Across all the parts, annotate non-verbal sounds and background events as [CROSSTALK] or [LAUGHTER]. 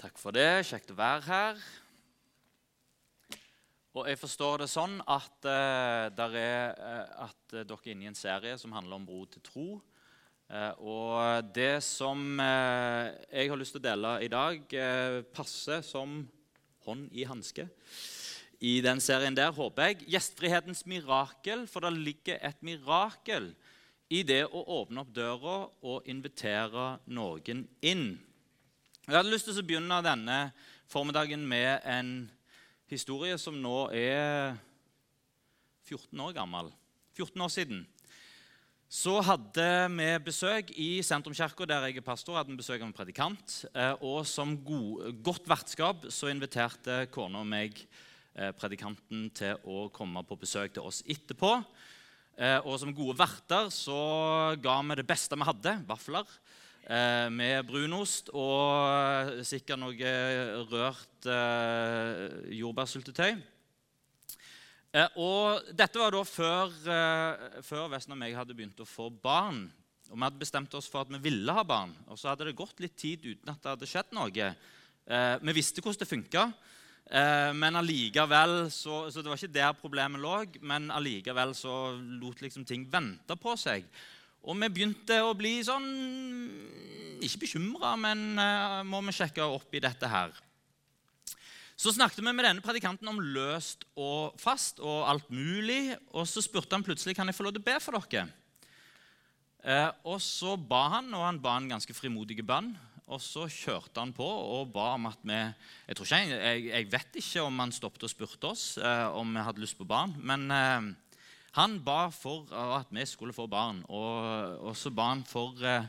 Takk for det. Kjekt å være her. Og jeg forstår det sånn at, uh, er, uh, at uh, dere er inne i en serie som handler om bro til tro. og det som jeg har lyst til å dele i dag, passer som hånd i hanske i den serien der, håper jeg. Gjestfrihetens mirakel, for det ligger et mirakel i det å åpne opp døra og invitere noen inn. Jeg hadde lyst til å begynne denne formiddagen med en historie som nå er 14 år gammel. 14 år siden så hadde vi besøk i Sentrumskirka, der jeg er pastor. hadde vi besøk av en predikant, eh, Og som god, godt vertskap så inviterte kona og meg eh, predikanten til å komme på besøk til oss etterpå. Eh, og som gode verter så ga vi det beste vi hadde, vafler med brunost og sikkert noe rørt eh, jordbærsyltetøy. Eh, og dette var da før, eh, før Vesten og meg hadde begynt å få barn. Og Vi hadde bestemt oss for at vi ville ha barn. Og så hadde det gått litt tid uten at det hadde skjedd noe. Eh, vi visste hvordan det funka. Eh, men allikevel så, så, Det var ikke der problemet lå, men allikevel så lot liksom ting vente på seg. Og vi begynte å bli sånn Ikke bekymra, men uh, må vi sjekke opp i dette her? Så snakket vi med denne predikanten om løst og fast og alt mulig. Og så spurte han plutselig kan jeg få lov til å be for dere. Uh, og så ba han, og han ba en ganske frimodig bønn. Og så kjørte han på og ba om at vi Jeg, tror ikke, jeg, jeg vet ikke om han stoppet og spurte oss eh, om vi hadde lyst på barn. men... Han ba for at vi skulle få barn, og, og så ba han for, eh,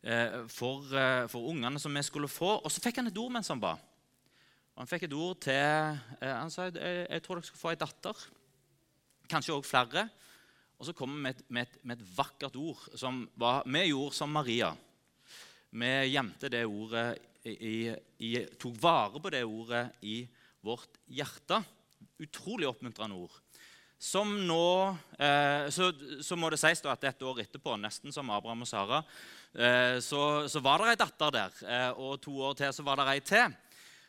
eh, for, eh, for, ungene som vi skulle få. Og så fikk han et ord mens han ba. Og han fikk et ord til Han sa jeg, tror dere skal få ei datter. Kanskje òg flere. Og så kom han med, med, med, et vakkert ord som var, vi gjorde som Maria. Vi gjemte det ordet i, i, tok vare på det ordet i vårt hjerte. Utrolig oppmuntrende ord som nå eh, så, så, må det sies at et år etterpå, nesten som Abraham og Sara, eh, så, så, var det ei datter der. Eh, og to år til så var det ei til.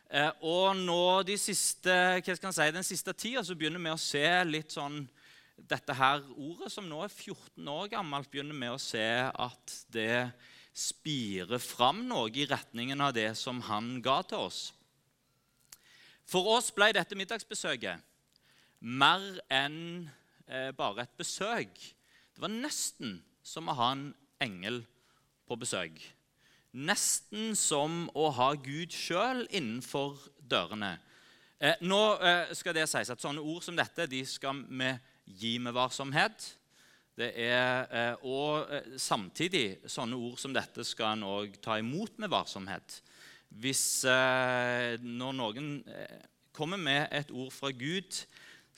Eh, og nå de siste, hva skal si, den siste tida så begynner vi å se litt sånn Dette her ordet, som nå er 14 år gammelt, begynner vi å se at det spirer fram noe i retningen av det som han ga til oss. For oss ble dette middagsbesøket mer enn eh, bare et besøk. Det var nesten som å ha en engel på besøk. Nesten som å ha Gud sjøl innenfor dørene. Eh, nå eh, skal det sies at Sånne ord som dette de skal vi gi med varsomhet. Det er, og samtidig sånne ord som dette skal en òg ta imot med varsomhet. Hvis Når noen kommer med et ord fra Gud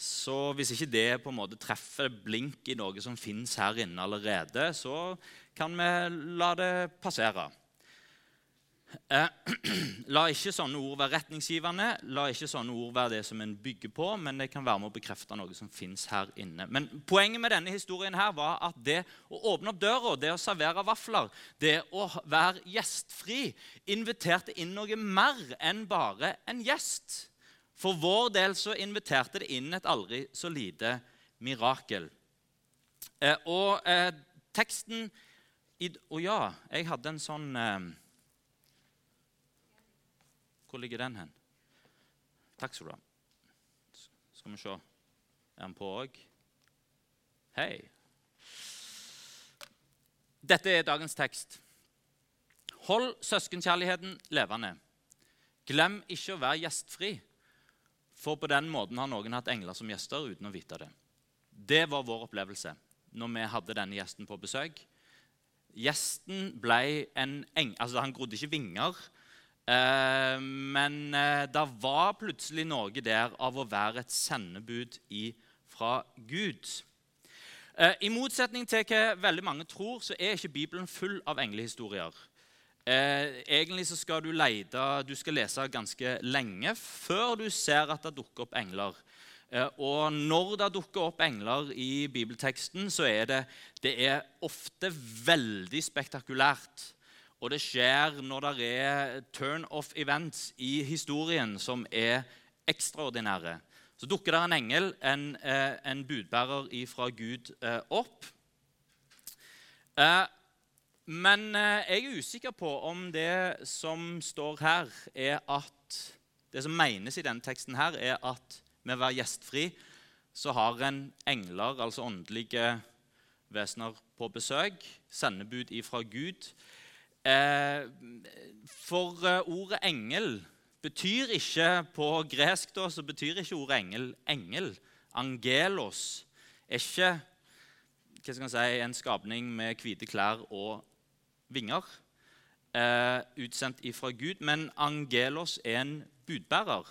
så hvis ikke det på en måte treffer blink i noe som fins her inne allerede, så kan vi la det passere. Eh, [CLEARS THROAT] la ikke sånne ord være retningsgivende, la ikke sånne ord være det som en bygger på, men det kan være med å bekrefte noe som fins her inne. Men poenget med denne historien her var at det å åpne opp døra, det å servere vafler, det å være gjestfri, inviterte inn noe mer enn bare en gjest. For vår del så inviterte det inn et aldri så lite mirakel. Eh, og eh, teksten Å oh ja, jeg hadde en sånn eh, Hvor ligger den hen? Takk skal du ha. Skal vi se. Er den på òg? Hei. Dette er dagens tekst. Hold søskenkjærligheten levende. Glem ikke å være gjestfri. For på den måten har noen hatt engler som gjester uten å vite det. Det var vår opplevelse når vi hadde denne gjesten på besøk. Gjesten ble en eng... Altså, han grodde ikke vinger. Eh, men eh, det var plutselig noe der av å være et sendebud fra Gud. Eh, I motsetning til hva veldig mange tror, så er ikke Bibelen full av englehistorier. Eh, egentlig så skal du lete, du skal lese ganske lenge før du ser at det dukker opp engler. Eh, og når det dukker opp engler i bibelteksten, så er det, det er ofte veldig spektakulært. og det skjer når det er turn off events i historien som er ekstraordinære. Så dukker det en engel, en, eh, en budbærer fra Gud, eh, opp. Eh, men jeg er usikker på om det som står her, er at det som menes i denne teksten, her, er at med å være gjestfri så har en engler, altså åndelige vesener, på besøk. Sendebud ifra Gud. Eh, for eh, ordet 'engel' betyr ikke på gresk da, så betyr ikke ordet 'engel' engel. Angelos er ikke hva skal si, en skapning med hvite klær og vinger. Eh, utsendt ifra Gud. Men angelos er en budbærer.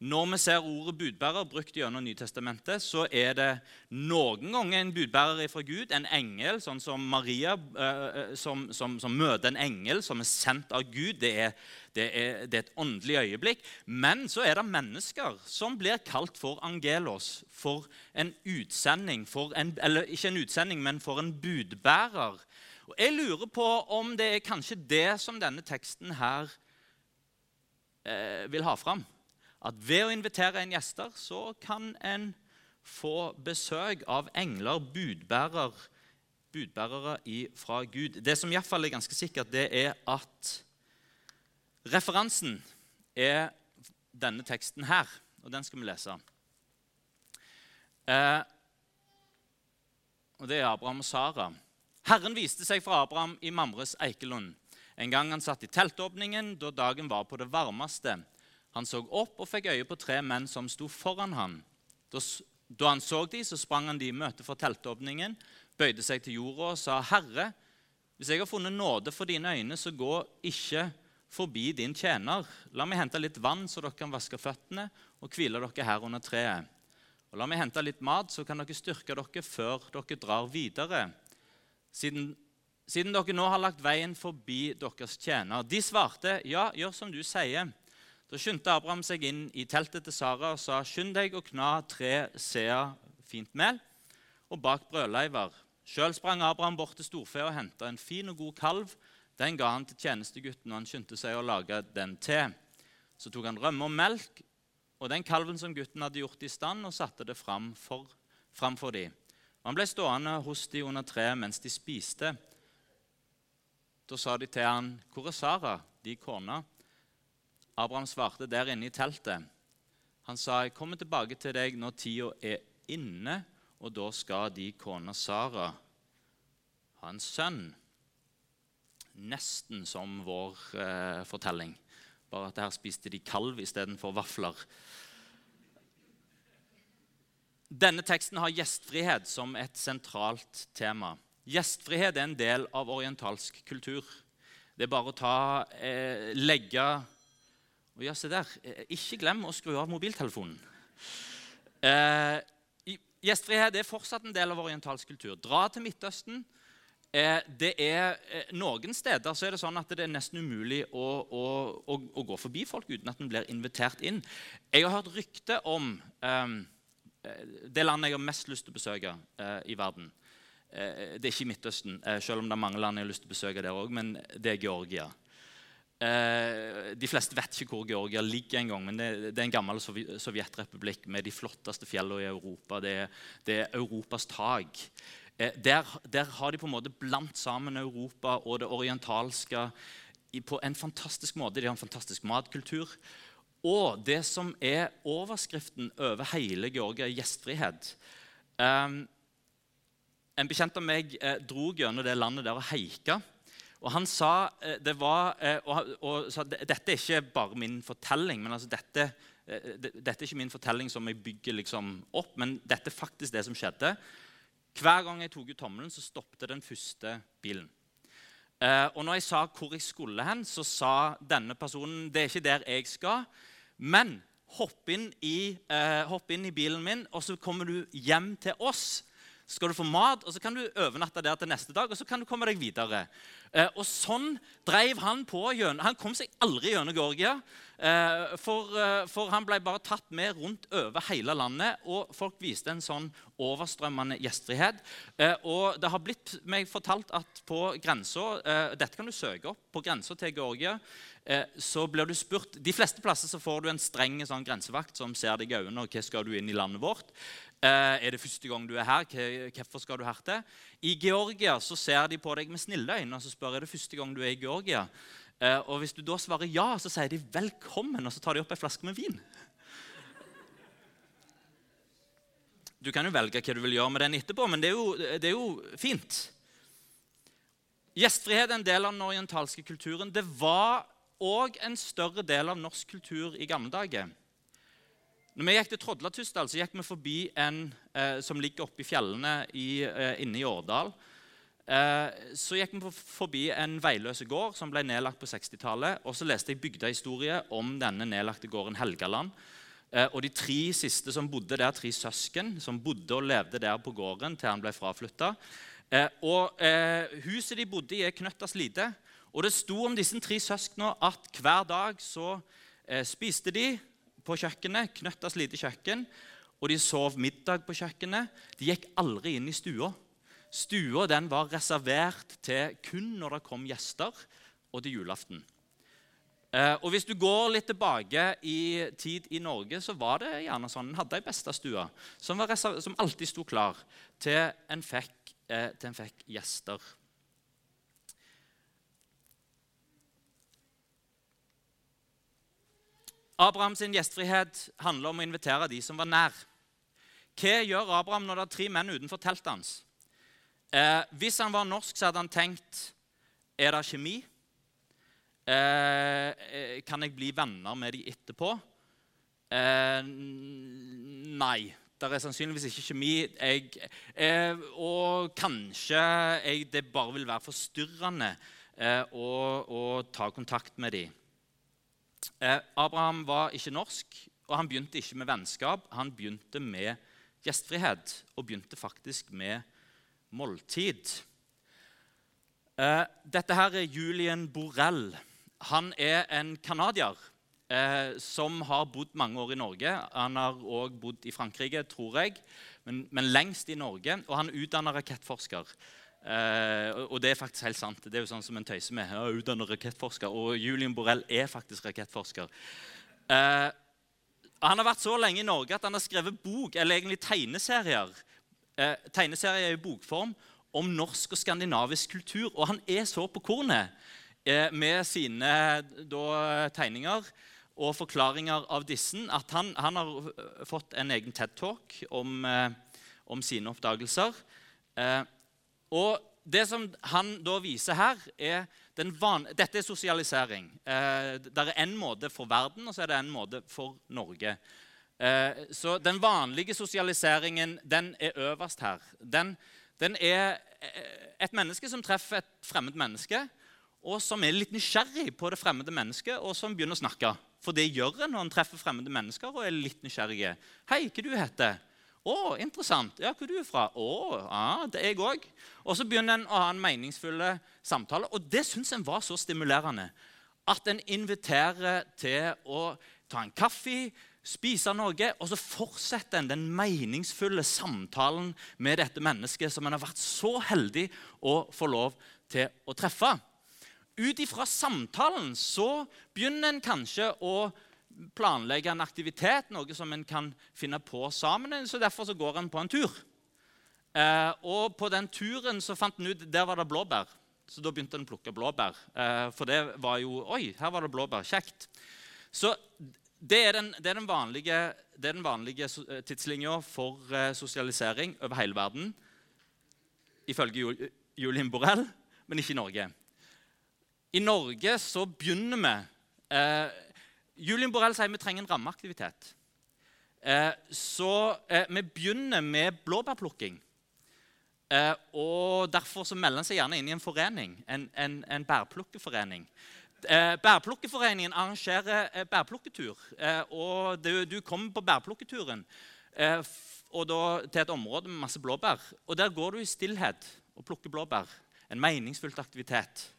Når vi ser ordet budbærer brukt gjennom Nytestamentet, så er det noen ganger en budbærer fra Gud, en engel, sånn som Maria, eh, som, som, som, møter en engel som er sendt av Gud. Det er, det, er, det er, et åndelig øyeblikk. Men så er det mennesker som blir kalt for angelos, for en utsending. For en, eller ikke en utsending, men for en budbærer. Og Jeg lurer på om det er kanskje det som denne teksten her eh, vil ha fram at ved å invitere en gjester så kan en få besøk av engler, budbærer, budbærere fra Gud. Det som iallfall er ganske sikkert, det er at referansen er denne teksten her, og den skal vi lese. Eh, og Det er Abraham og Sara. Herren viste seg for Abraham i Mamres eikelund. En gang han satt i teltåpningen da dagen var på det varmeste. Han så opp og fikk øye på tre menn som sto foran ham. Da, han så dem, så sprang han de i møte for teltåpningen, bøyde seg til jorda og sa, 'Herre, hvis jeg har funnet nåde for dine øyne, så gå ikke forbi din tjener.' 'La meg hente litt vann, så dere kan vaske føttene, og hvile dere her under treet.' 'Og la meg hente litt mat, så kan dere styrke dere før dere drar videre.' Siden, siden dere nå har lagt veien forbi deres tjener. De svarte, 'Ja, gjør som du sier.' Da skyndte Abraham seg inn i teltet til Sara og sa, 'Skynd deg å kna tre seer fint mel og bak brødleiver.' Sjøl sprang Abraham bort til storfe og henta en fin og god kalv. Den ga han til tjenestegutten, og han skyndte seg å lage den til. Så tok han rømme og melk og den kalven som gutten hadde gjort i stand, og satte det fram for, framfor dem. Han ble stående hos de under treet mens de spiste. Da sa de til han, 'Hvor er Sara, de kona?' Abraham svarte der inne i teltet. Han sa, 'Jeg kommer tilbake til deg når tida er inne, og da skal de kona Sara ha en sønn.' Nesten som vår eh, fortelling, bare at her spiste de kalv istedenfor vafler. Denne teksten har gjestfrihet som et sentralt tema. Gjestfrihet er en del av orientalsk kultur. Det er bare å ta, eh, legge ja, se der, eh, Ikke glem å skru av mobiltelefonen. Eh, gjestfrihet er fortsatt en del av orientalsk kultur. Dra til Midtøsten. Eh, det er, eh, noen steder så er det sånn at det er nesten umulig å, å, å, å gå forbi folk uten at en blir invitert inn. Jeg har hørt rykte om eh, det landet jeg har mest lyst til å besøke eh, i verden. det er ikke Midtøsten, selv om det er mange land jeg har lyst til å besøke der òg, men det er Georgia. Eh, de fleste vet ikke hvor Georgia ligger engang, men det, det, er en gammel sovjetrepublikk med de flotteste fjellene i Europa. Det, det er Europas tak. Eh, der, der, har de på en måte blandt sammen Europa og det orientalske på en fantastisk måte. De har en fantastisk matkultur. Og det som er overskriften over hele Georgia, er gjestfrihet. Um, en bekjent av meg eh, dro gjennom det landet der og heika. Og han sa, eh, det var, eh, og, og, sa dette er ikke bare min fortelling, men altså dette, eh, dette er ikke min fortelling som jeg bygger liksom opp, men dette er faktisk det som skjedde. Hver gang jeg tok ut tommelen, så stoppet den første bilen. og når jeg sa hvor jeg skulle hen, så sa denne personen det er ikke der jeg skal, men hopp inn i, hopp inn i bilen min, og så kommer du hjem til oss skal du få mat, og så kan du overnatte der til neste dag, og så kan du komme deg videre. Eh, og sånn drev han på. Han kom seg aldri gjennom Georgia. Eh, for, eh, for, han ble bare tatt med rundt over hele landet, og folk viste en sånn overstrømmende gjestfrihet. Og det har blitt meg fortalt at på grensa Dette kan du søke opp. På grensa til Georgia så blir du spurt De fleste plasser så får du en streng sånn grensevakt som ser deg i øynene og hva skal du inn i landet vårt. Eh, er det første gang du er her? Hvorfor skal du her til? I Georgia så ser de på deg med snille øyne og så spør er det første gang du er i Georgia. Eh, og Hvis du da svarer ja, så sier de 'velkommen', og så tar de opp ei flaske med vin. Du kan jo velge hva du vil gjøre med den etterpå, men det er jo, det er jo fint. Gjestfrihet er en del av den orientalske kulturen. Det var òg en større del av norsk kultur i gamle dager. Når vi gikk til Trodlatysdal, så gikk vi forbi en eh, som ligger oppe i fjellene i, eh, inne i Årdal. Eh, så gikk vi forbi en veiløse gård som ble nedlagt på 60-tallet. Og så leste jeg bygdehistorie om denne nedlagte gården Helgaland. Eh, og de tre siste som bodde der, tre søsken som bodde og levde der på gården til han ble fraflytta. Eh, og eh, huset de bodde i, er knøttas lite. Og det sto om disse tre søsknene at hver dag så spiste de på kjøkkenet, knøttas lite kjøkken, og de sov middag på kjøkkenet. De gikk aldri inn i stua. Stua den var reservert til kun når det kom gjester, og til julaften. Eh, og Hvis du går litt tilbake i tid i Norge, så var det gjerne sånn en hadde ei bestestue som, som alltid sto klar til en fikk, eh, til en fikk gjester. Abrahams gjestfrihet handler om å invitere de som var nær. Hva gjør Abraham når det er tre menn utenfor teltet hans? Eh, hvis han var norsk, så hadde han tenkt Er det kjemi? Eh, eh kan jeg bli venner med de etterpå? Eh, nei. Det er sannsynligvis ikke kjemi. Jeg, eh, og kanskje jeg, det bare vil være forstyrrende eh, å, ta kontakt med dem. Eh, Abraham var ikke norsk, og han begynte ikke med vennskap. Han begynte med gjestfrihet, og begynte faktisk med måltid. Eh, dette her er Julian Borrell. Han er en canadier eh, som har bodd mange år i Norge. Han har òg bodd i Frankrike, tror jeg, men, men lengst i Norge. Og han er utdanna rakettforsker. Uh, og det er faktisk helt sant. Det er jo sånn som en tøyser med. Ja, utdannet rakettforsker. Og Julian Borrell er faktisk rakettforsker. Uh, han har vært så lenge i Norge at han har skrevet bok, eller egentlig tegneserier. Uh, tegneserier i bokform om norsk og skandinavisk kultur. Og han er så på kornet med sine da, tegninger og forklaringer av disse at han, han har fått en egen TED-talk om, om, sine oppdagelser. Eh, og det som han da viser her, er van... Dette er sosialisering. Eh, det er én måte for verden, og så er det en måte for Norge. Eh, så den vanlige sosialiseringen den er øverst her. Den, den, er eh, et menneske som treffer et fremmed menneske, og som er litt nysgjerrig på det fremmede mennesket, og som begynner å snakke. For det gjør en når en treffer fremmede mennesker og er litt nysgjerrige. 'Hei, hva du heter? 'Å, interessant. Ja, hvor er du fra?' 'Å, ja, det er jeg òg.' Og så begynner en å ha en meningsfull samtale. Og det syns en var så stimulerende at en inviterer til å ta en kaffe, spise noe, og så fortsetter en den meningsfulle samtalen med dette mennesket som en har vært så heldig å få lov til å treffe. Ut ifra samtalen så begynner en kanskje å planlegge en aktivitet, noe som en kan finne på sammen. så Derfor så går en på en tur. Eh, og på den turen så fant en ut der var det blåbær. Så da begynte en å plukke blåbær. Eh, for det var jo Oi, her var det blåbær. Kjekt. Så det er den, det er den vanlige, det vanlige eh, tidslinja for eh, sosialisering over hele verden. Ifølge Julien Borrell, men ikke i Norge. I Norge så begynner vi eh, Julian Borrell sier vi trenger en rammeaktivitet. Eh, så eh, vi begynner med blåbærplukking. Eh, og Derfor så melder han seg gjerne inn i en forening, en, en, en bærplukkeforening. Bærplukkeforeningen arrangerer bærplukketur. Og du, du, kommer på bærplukketuren. og da, til et område med masse blåbær. Og Der går du i stillhet og plukker blåbær. En meningsfylt aktivitet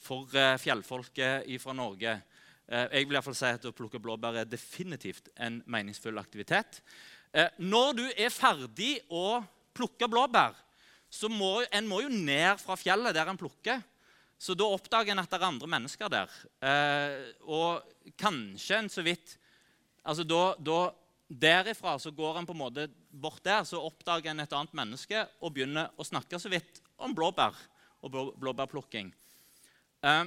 for fjellfolket fra Norge. Eh, jeg vil i hvert fall si at Å plukke blåbær er definitivt en meningsfull aktivitet. Eh, når du er ferdig å plukke blåbær, så må en må jo ned fra fjellet der en plukker. Så da oppdager en at det er andre mennesker der. Eh, og kanskje en så vidt altså da, da, Derifra så går en på en måte bort der, så oppdager en et annet menneske og begynner å snakke så vidt om blåbær og blåbærplukking. Eh,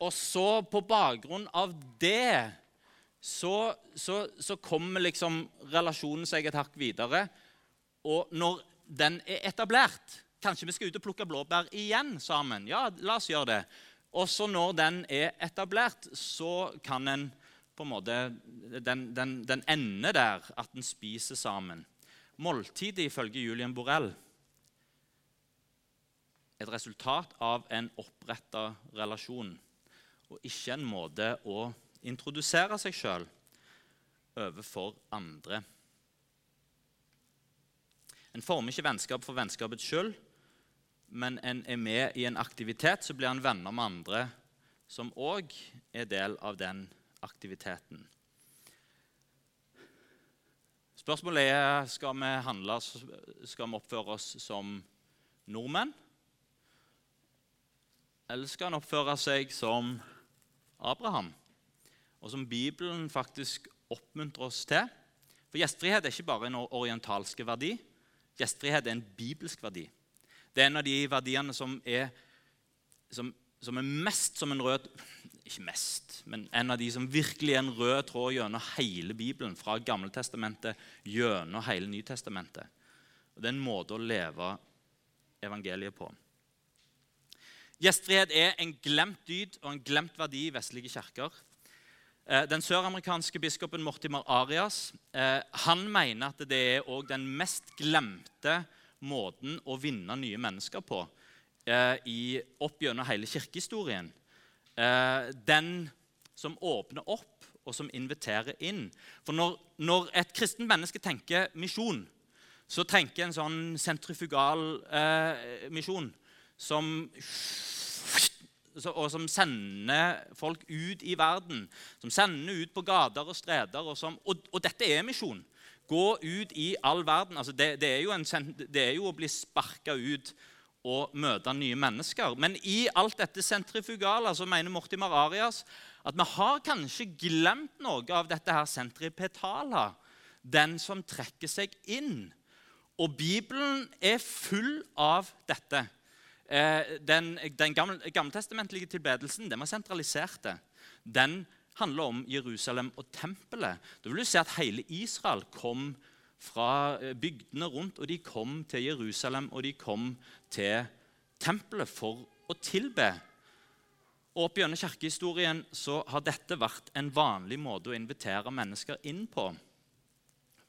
og så, på bakgrunn av det, så, så, så kommer liksom relasjonen seg et hakk videre. Og når den er etablert Kanskje vi skal ut og plukke blåbær igjen sammen? Ja, la oss gjøre det. Og så når den er etablert, så kan en på en måte Den, den, den ender der at en spiser sammen. Måltidet ifølge Julian Borrell et resultat av en oppretta relasjon, og ikke en måte å introdusere seg sjøl overfor andre. En former ikke vennskap for vennskapets skyld, men en er med i en aktivitet, så blir en venner med andre som òg er del av den aktiviteten. Spørsmålet er skal vi handle, skal vi oppføre oss som nordmenn. Eller skal en oppføre seg som Abraham, og som Bibelen faktisk oppmuntrer oss til? For gjestfrihet er ikke bare en orientalsk verdi. Gjestfrihet er en bibelsk verdi. Det er en av de verdiene som er, som, som er mest som en rød Ikke mest, men en av de som virkelig er en rød tråd gjennom hele Bibelen, fra Gammeltestamentet gjennom hele Nytestamentet. Og Det er en måte å leve evangeliet på. Gjestfrihet er en glemt dyd og en glemt verdi i vestlige kirker. Eh, den søramerikanske biskopen Mortimer Arias eh, han mener at det er den mest glemte måten å vinne nye mennesker på eh, i, opp gjennom hele kirkehistorien. Den som åpner opp, og som inviterer inn. For når, når et kristent menneske tenker misjon, så tenker en sånn sentrifugal eh, misjon som og som sender folk ut i verden. Som sender ut på gater og streder. Og, som, og, og dette er misjon. Gå ut i all verden. Altså det, det, er en, det, er jo å bli sparka ut og møte nye mennesker. Men i alt dette sentrifugale så mener Mortimer Arias at vi har kanskje glemt noe av dette her sentripetala. Den som trekker seg inn. Og Bibelen er full av dette. Eh, den, den gamle, gammeltestamentlige tilbedelsen den var sentralisert. Den handler om Jerusalem og tempelet. Da vil du se at hele Israel kom fra eh, bygdene rundt, og de kom til Jerusalem og de kom til tempelet for å tilbe. Og Opp gjennom kirkehistorien så har dette vært en vanlig måte å invitere mennesker inn på.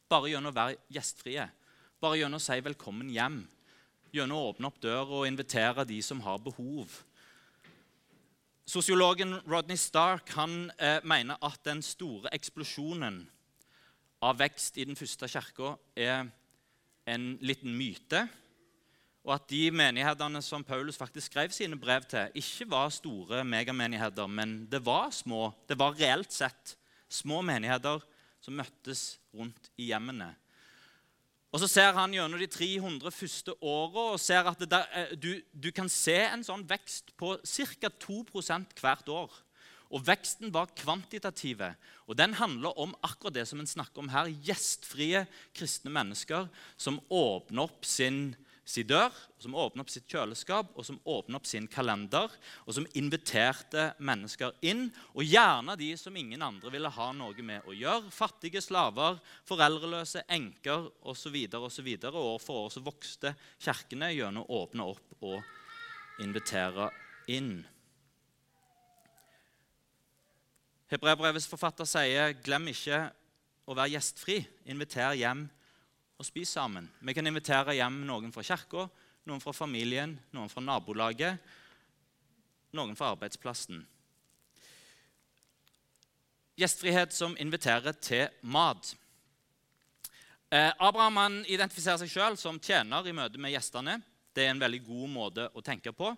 Bare gjennom å være gjestfrie, bare gjennom å si 'velkommen hjem' gjennom å åpne opp døra og invitere de som har behov. Sosiologen Rodney Stark han, eh, mener at den store eksplosjonen av vekst i den første kirka er en liten myte. Og at de menighetene som Paulus faktisk skrev sine brev til, ikke var store megamenigheter, men det var små, det var reelt sett små menigheter som møttes rundt i hjemmene. Og Så ser han gjennom de 300 første åra og ser at der, eh, du, du, kan se en sånn vekst på ca. 2% hvert år. Og Veksten var kvantitativ. Og den handler om akkurat det som en snakker om her. Gjestfrie kristne mennesker som åpner opp sin sin dør, som åpna opp sitt kjøleskap og som åpna opp sin kalender, og som inviterte mennesker inn. Og gjerne de som ingen andre ville ha noe med å gjøre. Fattige slaver, foreldreløse, enker osv. osv. År for år så vokste kirkene gjennom å åpne opp og invitere inn. Hebreabrevets forfatter sier glem ikke å være gjestfri. Inviter hjem og spise sammen. Vi kan invitere hjem noen fra kirka, noen fra familien, noen fra nabolaget, noen fra arbeidsplassen. Gjestfrihet som inviterer til mat. Eh, Abraham han identifiserer seg sjøl som tjener i møte med gjestene. Det er en veldig god måte å tenke på.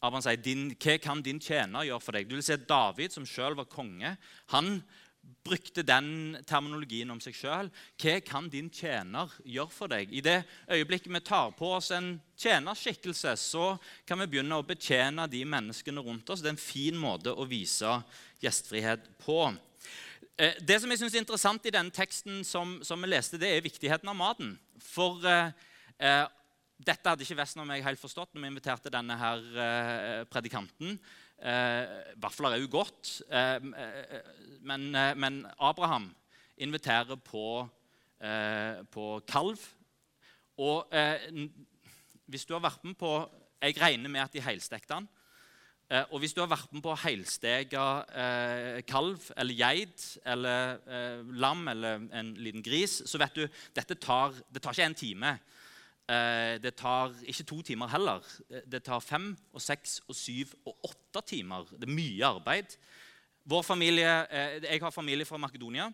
Abraham sier, 'Hva kan din tjener gjøre for deg?' Du vil se David, som sjøl var konge. Han brukte den terminologien om seg sjøl. Hva kan din tjener gjøre for deg? I det øyeblikket vi tar på oss en tjenerskikkelse, så kan vi begynne å betjene de menneskene rundt oss. Det er en fin måte å vise gjestfrihet på. Eh, det som jeg synes er interessant i denne teksten som, som, vi leste, det er viktigheten av maten. For eh, eh dette hadde ikke Vesten og meg helt forstått når vi inviterte denne her eh, predikanten. Eh, vafler er jo godt, eh, men, men, Abraham inviterer på, på kalv. Og hvis du har vært med på Jeg regner med at de helstekte den. Eh, og hvis du har vært med på heilstega eh, kalv eller geit eller eh, lam eller en liten gris, så vet du dette tar, det tar ikke en time. Eh, det tar ikke to timer heller. Eh, det tar fem og seks og syv og åtte timer. Det er mye arbeid. Familie, eh, Jeg har familie fra Makedonia.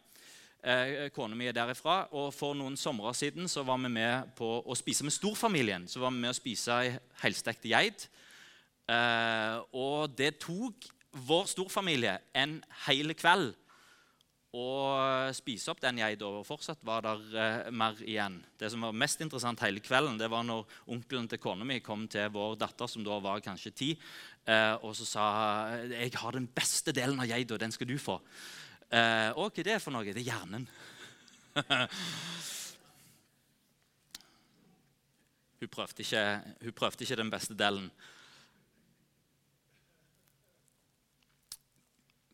Kona mi er derifra. og For noen somre siden så var vi med på å spise med storfamilien. Så var vi med å spise ei helstekt geit. Og det tok vår storfamilie en hel kveld å spise opp den geita. Og fortsatt var det eh, mer igjen. Det som var mest interessant hele kvelden, det var når onkelen til kona mi kom til vår datter, som da var kanskje ti, eh, og så sa jeg har den beste delen av geita, den skal du få. Eh, og hva er det for noe? Det er hjernen. [LAUGHS] hun, prøvde ikke, hun prøvde ikke den beste delen.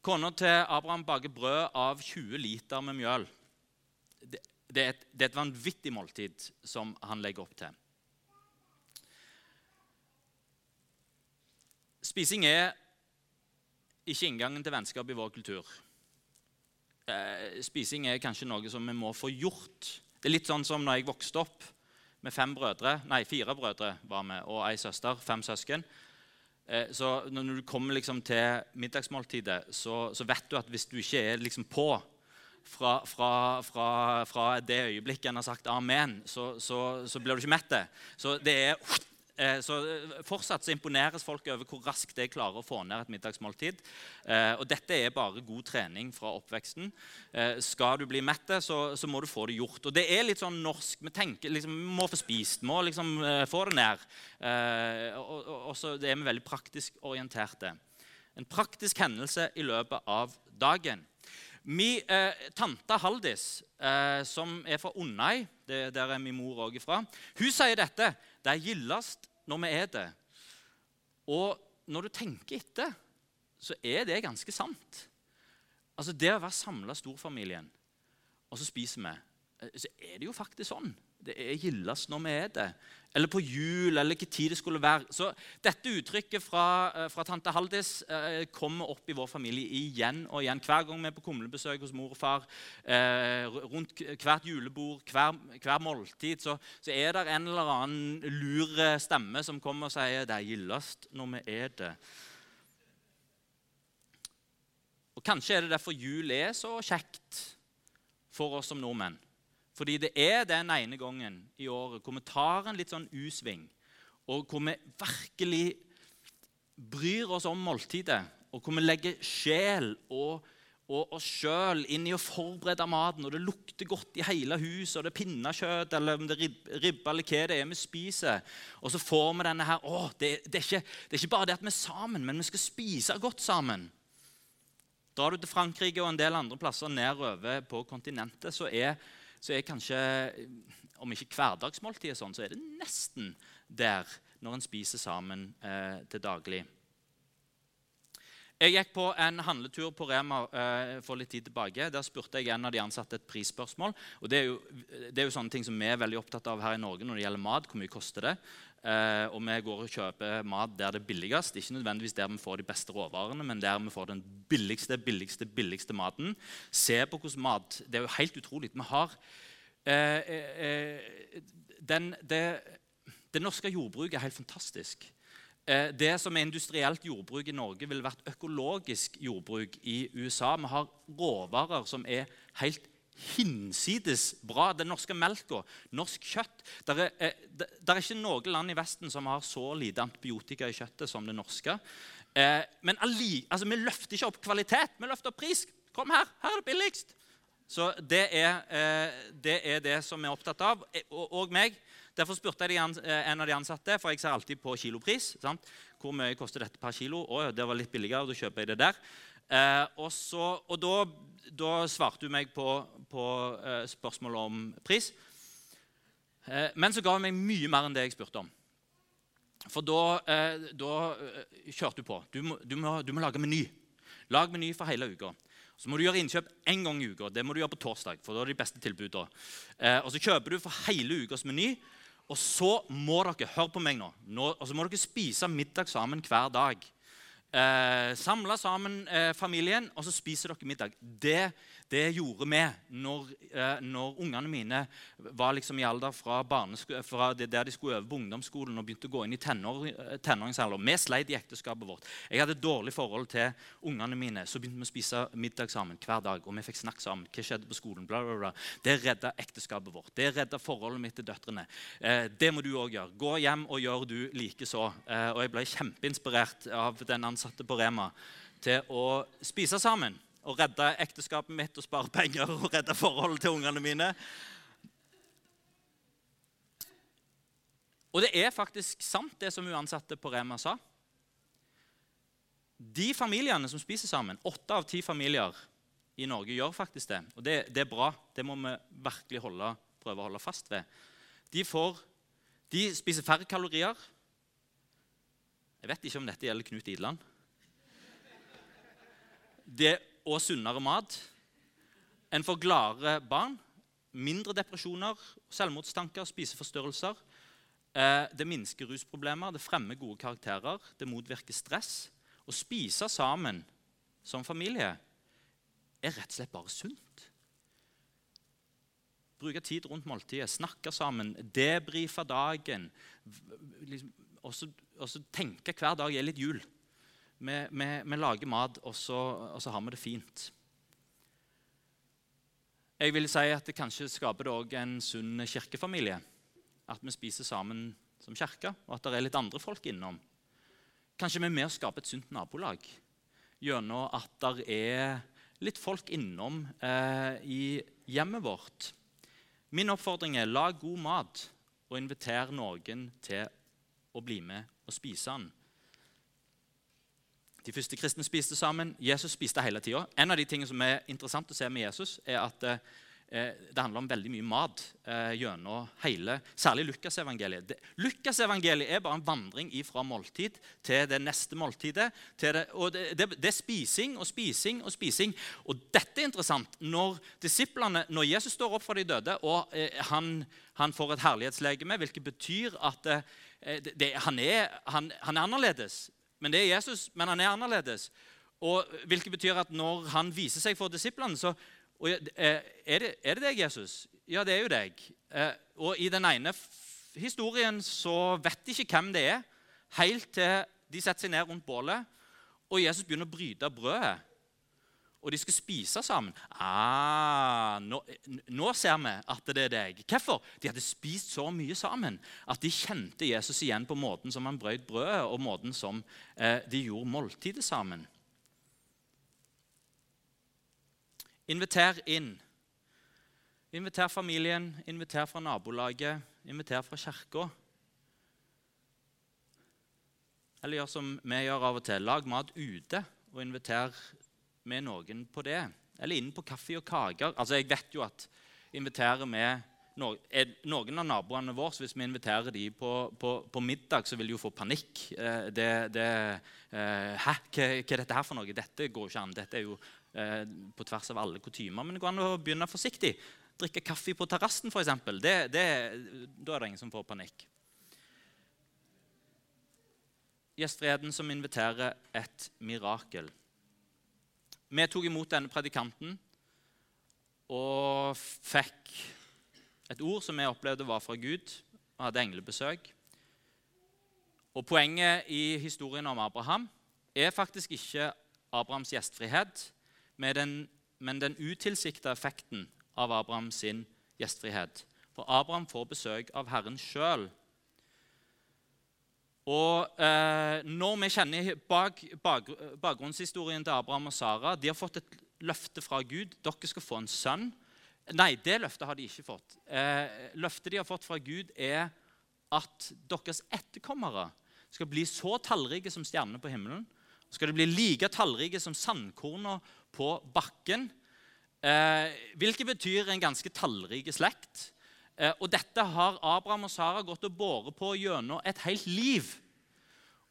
Kona til Abraham baker brød av 20 liter med mjøl. Det, det, er et, det, er et, vanvittig måltid som han legger opp til. Spising er ikke inngangen til vennskap i vår kultur. Eh, spising er kanskje noe som vi må få gjort. Det er litt sånn som når jeg vokste opp med fem brødre, nei, fire brødre var med, og ei søster. Fem søsken. Eh, så når du kommer liksom til middagsmåltidet, så, så, vet du at hvis du ikke er liksom på fra, fra, fra, fra det øyeblikket en har sagt amen, så, så, så blir du ikke mett. Så det er så eh, Fortsatt så imponeres folk over hvor raskt de klarer å få ned et middagsmåltid. Eh, og Dette er bare god trening fra oppveksten. Skal du bli mett, så, så, må du få det gjort. Og Det er litt sånn norsk. Vi tenker liksom, må få spist, vi må liksom få det ned. Og, og så Det er vi veldig praktisk orienterte. En praktisk hendelse i løpet av dagen. Min eh, tante Haldis, eh, som er fra Undøy, der er min mor òg fra, hun sier dette. Det er gildest når vi er det. Og når du tenker etter, så er det ganske sant. Altså Det å være samla storfamilien, og så spiser vi, eh, så er det jo faktisk sånn. Det er gildest når vi er det. Eller på jul, eller hvilken tid det skulle være. Så Dette uttrykket fra, eh, fra tante Haldis eh, kommer opp i vår familie igjen og igjen. Hver gang vi er på kumlebesøk hos mor og far, eh, rundt hvert julebord, hver, hver måltid, så, så, er det en eller annen lur stemme som kommer og sier det er gildest når vi er det. Og Kanskje er det derfor jul er så kjekt for oss som nordmenn. Fordi det er den ene gangen i året hvor vi tar en litt sånn U-sving, og hvor vi virkelig bryr oss om måltidet, og hvor vi legger sjel og, og oss sjøl inn i å forberede maten, og det lukter godt i hele huset, og det er pinnekjøtt eller det er ribbe eller hva det er vi spiser. Og så får vi denne her å, det, det, er ikke, det er ikke bare det at vi er sammen, men vi skal spise godt sammen. Drar du til Frankrike og en del andre plasser nedover på kontinentet, så er så er kanskje Om ikke hverdagsmåltidet sånn, så er det nesten der når en spiser sammen eh, til daglig. Jeg gikk på en handletur på Rema eh, for litt tid tilbake. Der spurte jeg en av de ansatte et prisspørsmål. og det er, jo, det er, jo, sånne ting som vi er veldig opptatt av her i Norge når det gjelder mat. Hvor mye koster det? Eh, og vi går og kjøper mat der det er billigst. Ikke nødvendigvis der vi får de beste råvarene, men der vi får den billigste, billigste, billigste maten. Se på hvordan mat Det er jo helt utrolig. Vi har eh, eh, den, det, det, norske jordbruket er helt fantastisk. Det som er industrielt jordbruk i Norge, ville vært økologisk jordbruk i USA. Vi har råvarer som er helt hinsides bra. Den norske melka, norsk kjøtt Det er, eh, er ikke noe land i Vesten som har så lite antibiotika i kjøttet som det norske. Eh, men alli, altså, vi løfter ikke opp kvalitet, vi løfter opp pris. Kom her, her er det billigst. Så det er, eh, det er det som vi er opptatt av. Eh, og, og meg. Derfor spurte jeg en av de ansatte, for jeg ser alltid på kilopris. Sant? Hvor mye koster dette per kilo? Å, det var litt billigere, da kjøper jeg det der. Eh, og, så, og da, da, svarte hun meg på, på eh, spørsmålet om pris. Eh, men så ga hun meg mye mer enn det jeg spurte om. For da, eh, da eh, kjørte hun på. Du må, du, må, du må, lage meny. Lag meny for hele uka. Så må du gjøre innkjøp én gang i uka. Det må du gjøre på torsdag. for da er det de beste tilbudene. Eh, og så kjøper du for hele ukas meny. Og så må dere hør på meg nå, nå og så må dere spise middag sammen hver dag. Eh, Samle sammen eh, familien, og så spiser dere middag. Det det gjorde vi når, eh, når ungene mine var liksom i alder fra, fra der de skulle øve på ungdomsskolen og begynte å gå inn i tenår, eh, tenåringsalder. Vi sleit i ekteskapet vårt. Jeg hadde dårlig forhold til ungene mine. Så begynte vi å spise middag sammen hver dag. og vi fikk snakke sammen. Hva skjedde på skolen? Bla, bla, bla. Det redda ekteskapet vårt. Det redda forholdet mitt til døtrene. Eh, det må du òg gjøre. Gå hjem og gjør du likeså. Eh, og jeg ble kjempeinspirert av den ansatte på Rema til å spise sammen og redde ekteskapet mitt og spare penger og redde forholdet til ungene mine. Og det er faktisk sant, det som hun ansatte på Rema sa. De familiene som spiser sammen, åtte av ti familier i Norge gjør faktisk det. Og det, det er bra. Det må vi virkelig holde, prøve å holde fast ved. De, får, de spiser færre kalorier. Jeg vet ikke om dette gjelder Knut Idland. Det og sunnere mat. En får gladere barn, mindre depresjoner, selvmordstanker, spiseforstyrrelser. Eh, det minsker rusproblemer, det fremmer gode karakterer, det motvirker stress. Å spise sammen som familie er rett og slett bare sunt. Bruke tid rundt måltidet, snakke sammen, debrife dagen. Liksom, og så tenke hver dag er litt jul. Vi, vi, vi lager mat, og så, og så, har vi det fint. Jeg vil si at det kanskje skaper det en sunn kirkefamilie. At vi spiser sammen som kirke, og at det er litt andre folk innom. Kanskje vi er med å skape et sunt nabolag gjennom at det er litt folk innom eh, i hjemmet vårt. Min oppfordring er lag god mat og inviter noen til å bli med og spise den. De første kristne spiste sammen. Jesus spiste hele tida. En av de tingene som er interessant å se med Jesus, er at eh, det handler om veldig mye mat eh, gjennom hele, særlig Lukasevangeliet. Lukasevangeliet er bare en vandring fra måltid til det neste måltidet. Det, og det, det, det, er spising og spising og spising. Og dette er interessant. Når disiplene, når Jesus står opp fra de døde, og eh, han, han, får et herlighetslegeme, hvilket betyr at eh, han, er, han, han er annerledes men det er Jesus, men han er annerledes. Og Hvilket betyr at når han viser seg for disiplene, så og, er det, er det deg, Jesus? Ja, det er jo deg. Eh, og i den ene historien så vet de ikke hvem det er, helt til de setter seg ned rundt bålet, og Jesus begynner å bryte brødet og de skal spise sammen. Ah, nå, nå, ser vi at det er deg. Hvorfor? De hadde spist så mye sammen at de kjente Jesus igjen på måten som han brøt brødet, og måten som eh, de gjorde måltidet sammen. Inviter inn. Inviter familien, inviter fra nabolaget, inviter fra kirka. Eller gjør som vi gjør av og til. Lag mat ute og inviter med noen på det. Eller inn på kaffe og kaker. Altså, Jeg vet jo at inviterer vi noen av naboene våre, hvis vi inviterer dem på, på, på, middag, så vil de jo få panikk. Eh, det, det, eh, Hæ, hva, er dette her for noe? Dette går jo ikke an. Dette er jo eh, på tvers av alle kutymer. Men det går an å begynne forsiktig. Drikke kaffe på terrassen, f.eks. Da er det ingen som får panikk. Gjestfreden som inviterer et mirakel. Vi tok imot denne predikanten og fikk et ord som vi opplevde var fra Gud, og hadde englebesøk. Og Poenget i historien om Abraham er faktisk ikke Abrahams gjestfrihet, men den utilsikta effekten av Abrahams gjestfrihet. For Abraham får besøk av Herren sjøl. Og eh, Når vi kjenner bak, bak, bakgrunnshistorien til Abraham og Sara De har fått et løfte fra Gud. Dere skal få en sønn. Nei, det løftet har de ikke fått. Eh, løftet de har fått fra Gud, er at deres etterkommere skal bli så tallrike som stjernene på himmelen. Skal de bli like tallrike som sandkorna på bakken. Eh, hvilket betyr en ganske tallrik slekt. Eh, og dette har Abraham og Sara gått og båret på gjennom et helt liv.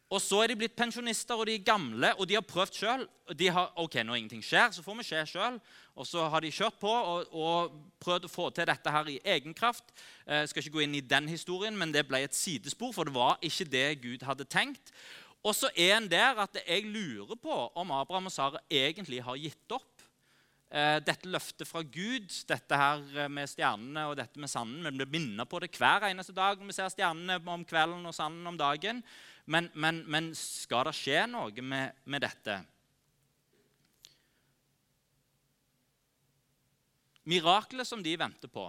Og så er de blitt pensjonister, og de er gamle, og de har prøvd sjøl. Ok, når ingenting skjer, så får vi se sjøl. Og så har de kjørt på og, og, prøvd å få til dette her i egen kraft. Jeg eh, skal ikke gå inn i den historien, men det ble et sidespor, for det var ikke det Gud hadde tenkt. Og så er en der at jeg lurer på om Abraham og Sara egentlig har gitt opp dette løftet fra Gud, dette her eh, med stjernene og dette med sanden. Vi blir minnet på det hver eneste dag når vi ser stjernene om kvelden og sanden om dagen. Men, men, men skal det skje noe med, med dette? Miraklet som de venter på,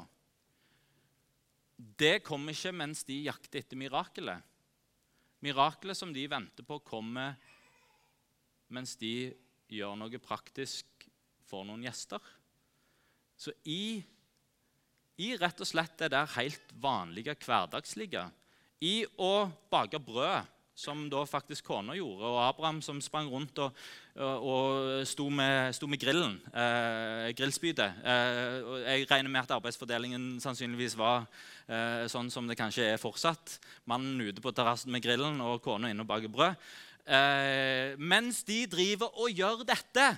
det kommer ikke mens de jakter etter mirakelet. Miraklet som de venter på, kommer mens de gjør noe praktisk for noen gjester. Så i, i rett og slett det der helt vanlige, hverdagslige, i å bake brød, som da faktisk kona gjorde, og Abraham som sprang rundt og, og, sto, med, sto, med, grillen, eh, grillspydet. Eh, jeg regner med at arbeidsfordelingen sannsynligvis var eh, sånn som det kanskje er fortsatt. Mannen ute på terrassen med grillen og kona inne og baker brød. Eh, mens de driver og gjør dette,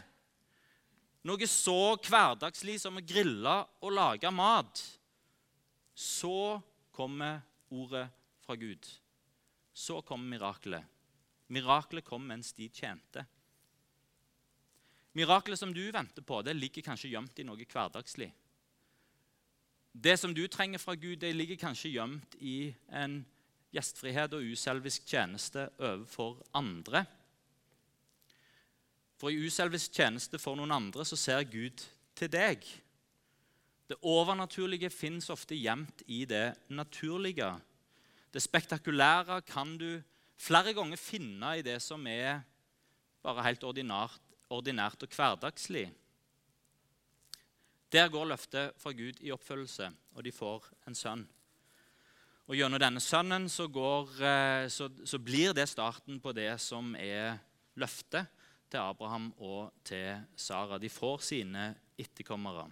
noe så hverdagslig som å grille og lage mat, så kommer ordet fra Gud. Så kommer mirakelet. Mirakelet kom mens de tjente. Mirakelet som du venter på, det ligger kanskje gjemt i noe hverdagslig. Det som du trenger fra Gud, det ligger kanskje gjemt i en gjestfrihet og uselvisk tjeneste overfor andre. For i uselvisk tjeneste for noen andre så ser Gud til deg. Det overnaturlige fins ofte gjemt i det naturlige. Det spektakulære kan du flere ganger finne i det som er bare helt ordinært, ordinært og hverdagslig. Der går løftet fra Gud i oppfølgelse, og de får en sønn. Og Gjennom denne sønnen så, går, eh, så, så blir det starten på det som er løftet til Abraham og til Sara. De får sine etterkommere.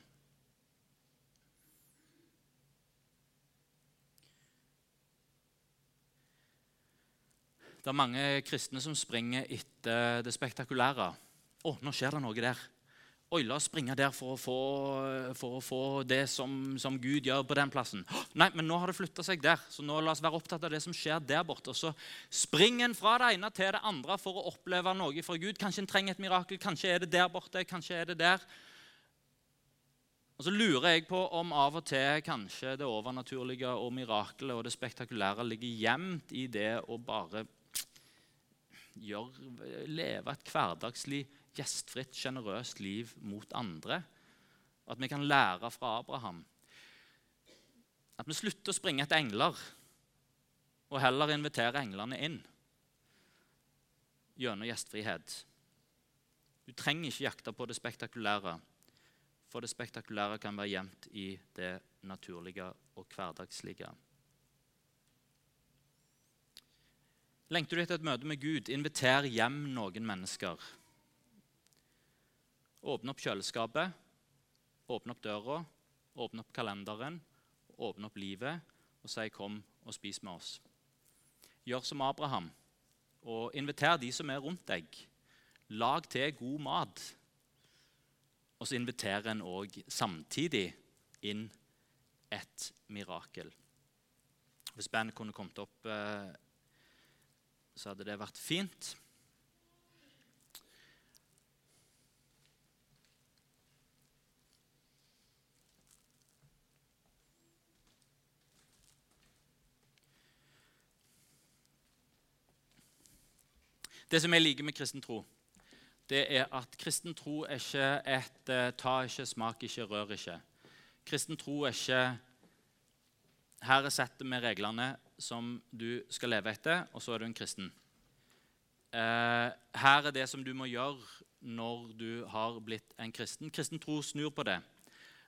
Det er mange kristne som springer etter det spektakulære. Å, nå skjer det noe der. Oi, la oss springe der for å få, for å få det som, som, Gud gjør på den plassen. Nei, men nå har det flytta seg der, så nå la oss være opptatt av det som skjer der borte. Og så springer en fra det ene til det andre for å oppleve noe fra Gud. Kanskje en trenger et mirakel, kanskje er det der borte, kanskje er det der. Og så lurer jeg på om av og til kanskje det overnaturlige og mirakelet og det spektakulære ligger gjemt i det å bare gjøre, leve et hverdagslig gjestfritt, sjenerøst liv mot andre. At vi kan lære fra Abraham. At vi slutter å springe etter engler, og heller invitere englene inn gjennom gjestfrihet. Du trenger ikke jakte på det spektakulære, for det spektakulære kan være gjemt i det naturlige og hverdagslige. Lengter du etter et møte med Gud, inviter hjem noen mennesker. Åpne opp kjøleskapet, åpne opp døra, åpne opp kalenderen, åpne opp livet og si 'kom og spis med oss'. Gjør som Abraham og inviter de som er rundt deg. Lag til god mat. Og så inviterer en òg samtidig inn et mirakel. Hvis bandet kunne kommet opp, eh, så hadde det vært fint. Det som jeg liker med kristen tro, det er at kristen tro er ikke et uh, ta ikke, smak ikke, rør ikke. kristen tro er ikke Her er settet med reglene som du skal leve etter, og så er du en kristen. Eh, her er det som du må gjøre når du har blitt en kristen. Kristen tro snur på det.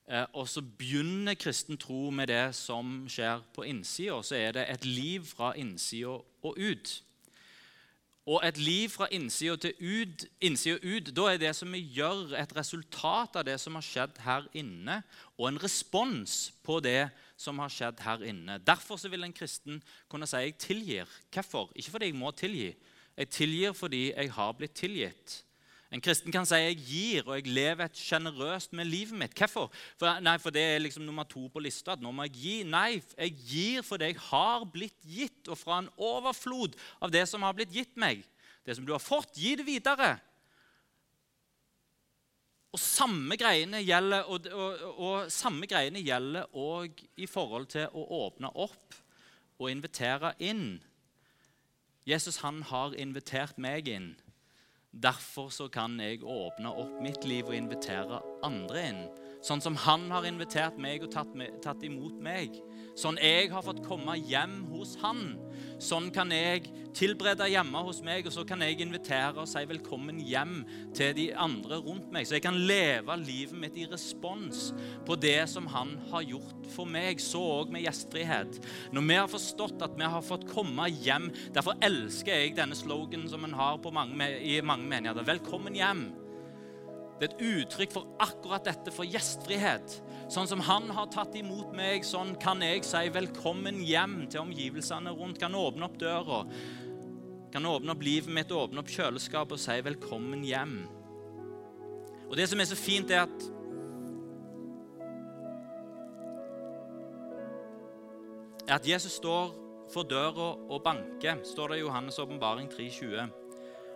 Eh, og så begynner kristen tro med det som skjer på innsida. Så er det et liv fra innsida og ut. Og et liv fra innsida ut, ut, da er det som vi gjør, et resultat av det som har skjedd her inne, og en respons på det som har skjedd her inne. Derfor vil en kristen kunne si jeg tilgir. Hvorfor? Ikke fordi jeg må tilgi. Jeg tilgir fordi jeg har blitt tilgitt. En kristen kan si jeg gir, og jeg lever et sjenerøst med livet mitt. Hvorfor? For, nei, for det er liksom nummer to på lista. at nå må jeg gi. Nei, jeg gir fordi jeg har blitt gitt, og fra en overflod av det som har blitt gitt meg. Det som du har fått, gi det videre. Og samme greiene gjelder og, og, og samme greiene gjelder òg i forhold til å åpne opp og invitere inn. Jesus han har invitert meg inn. Derfor så kan jeg åpne opp mitt liv og invitere andre inn. Sånn som han har invitert meg og tatt, tatt imot meg. Sånn jeg har fått komme hjem hos han. Sånn kan jeg tilberede hjemme hos meg, og så kan jeg invitere og si velkommen hjem til de andre rundt meg. Så jeg kan leve livet mitt i respons på det som han har gjort for meg. Så òg med gjestfrihet. Når vi har forstått at vi har fått komme hjem Derfor elsker jeg denne slogan som en har mange, i mange menigheter. Velkommen hjem. Det er et uttrykk for akkurat dette, for gjestfrihet. Sånn som han har tatt imot meg, sånn kan jeg si velkommen hjem til omgivelsene rundt. Kan åpne opp døra. Kan åpne opp livet mitt, åpne opp kjøleskapet og si velkommen hjem. Og det som er så fint, er at er at Jesus står for døra og banker, står det i Johannes' åpenbaring 3,20.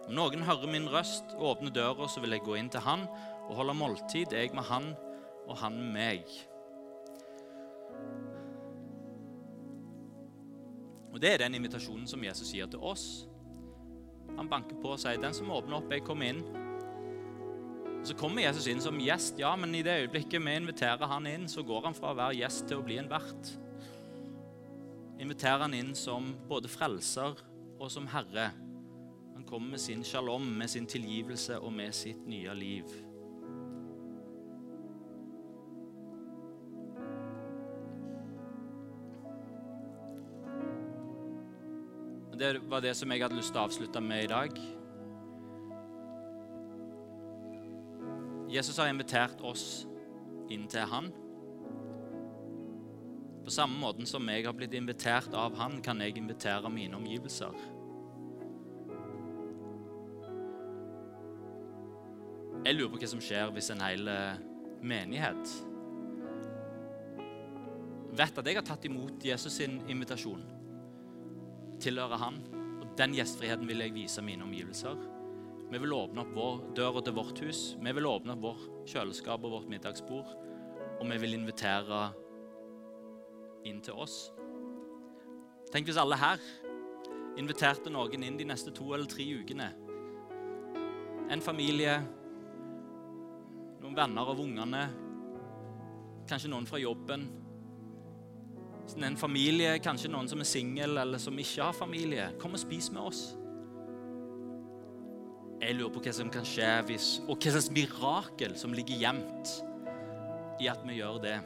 Om noen hører min røst og åpner døra, så vil jeg gå inn til han og holde måltid, jeg med han og han meg. Og Det er den invitasjonen som Jesus gir til oss. Han banker på og sier, 'Den som åpner opp, jeg kommer inn.' Og Så kommer Jesus inn som gjest, ja, men i det øyeblikket vi inviterer han inn, så går han fra å være gjest til å bli en vert. Inviterer han inn som både frelser og som herre Han kommer med sin shalom, med sin tilgivelse og med sitt nye liv. Det var det som jeg hadde lyst til å avslutte med i dag. Jesus har invitert oss inn til han. På samme måte som jeg har blitt invitert av han, kan jeg invitere mine omgivelser. Jeg lurer på hva som skjer hvis en hel eh, menighet vet at jeg har tatt imot Jesus sin invitasjon. Tilhører han. Og den gjestfriheten vil jeg vise mine omgivelser. Vi vil åpne opp vår døra til vårt hus. Vi vil åpne opp vår kjøleskap og vårt middagsbord. Og vi vil invitere inn til oss. Tenk hvis alle her inviterte noen inn de neste to eller tre ukene. En familie, noen venner av ungene, kanskje noen fra jobben. En familie, kanskje noen som er singel eller som ikke har familie. Kom og spis med oss. Jeg lurer på hva som kan skje hvis, og hva slags mirakel som ligger gjemt i at vi gjør det.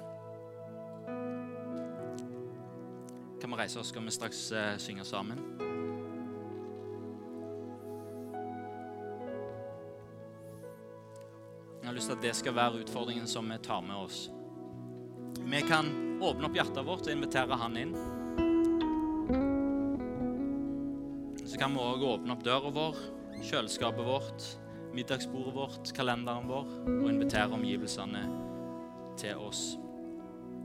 Kan vi reise oss, skal vi straks uh, synge sammen? Jeg har lyst til at det skal være utfordringen som vi tar med oss. Vi kan åpne opp hjertet vårt og invitere han inn. Så kan vi òg åpne opp døra vår, kjøleskapet vårt, middagsbordet vårt, kalenderen vår og invitere omgivelsene til oss.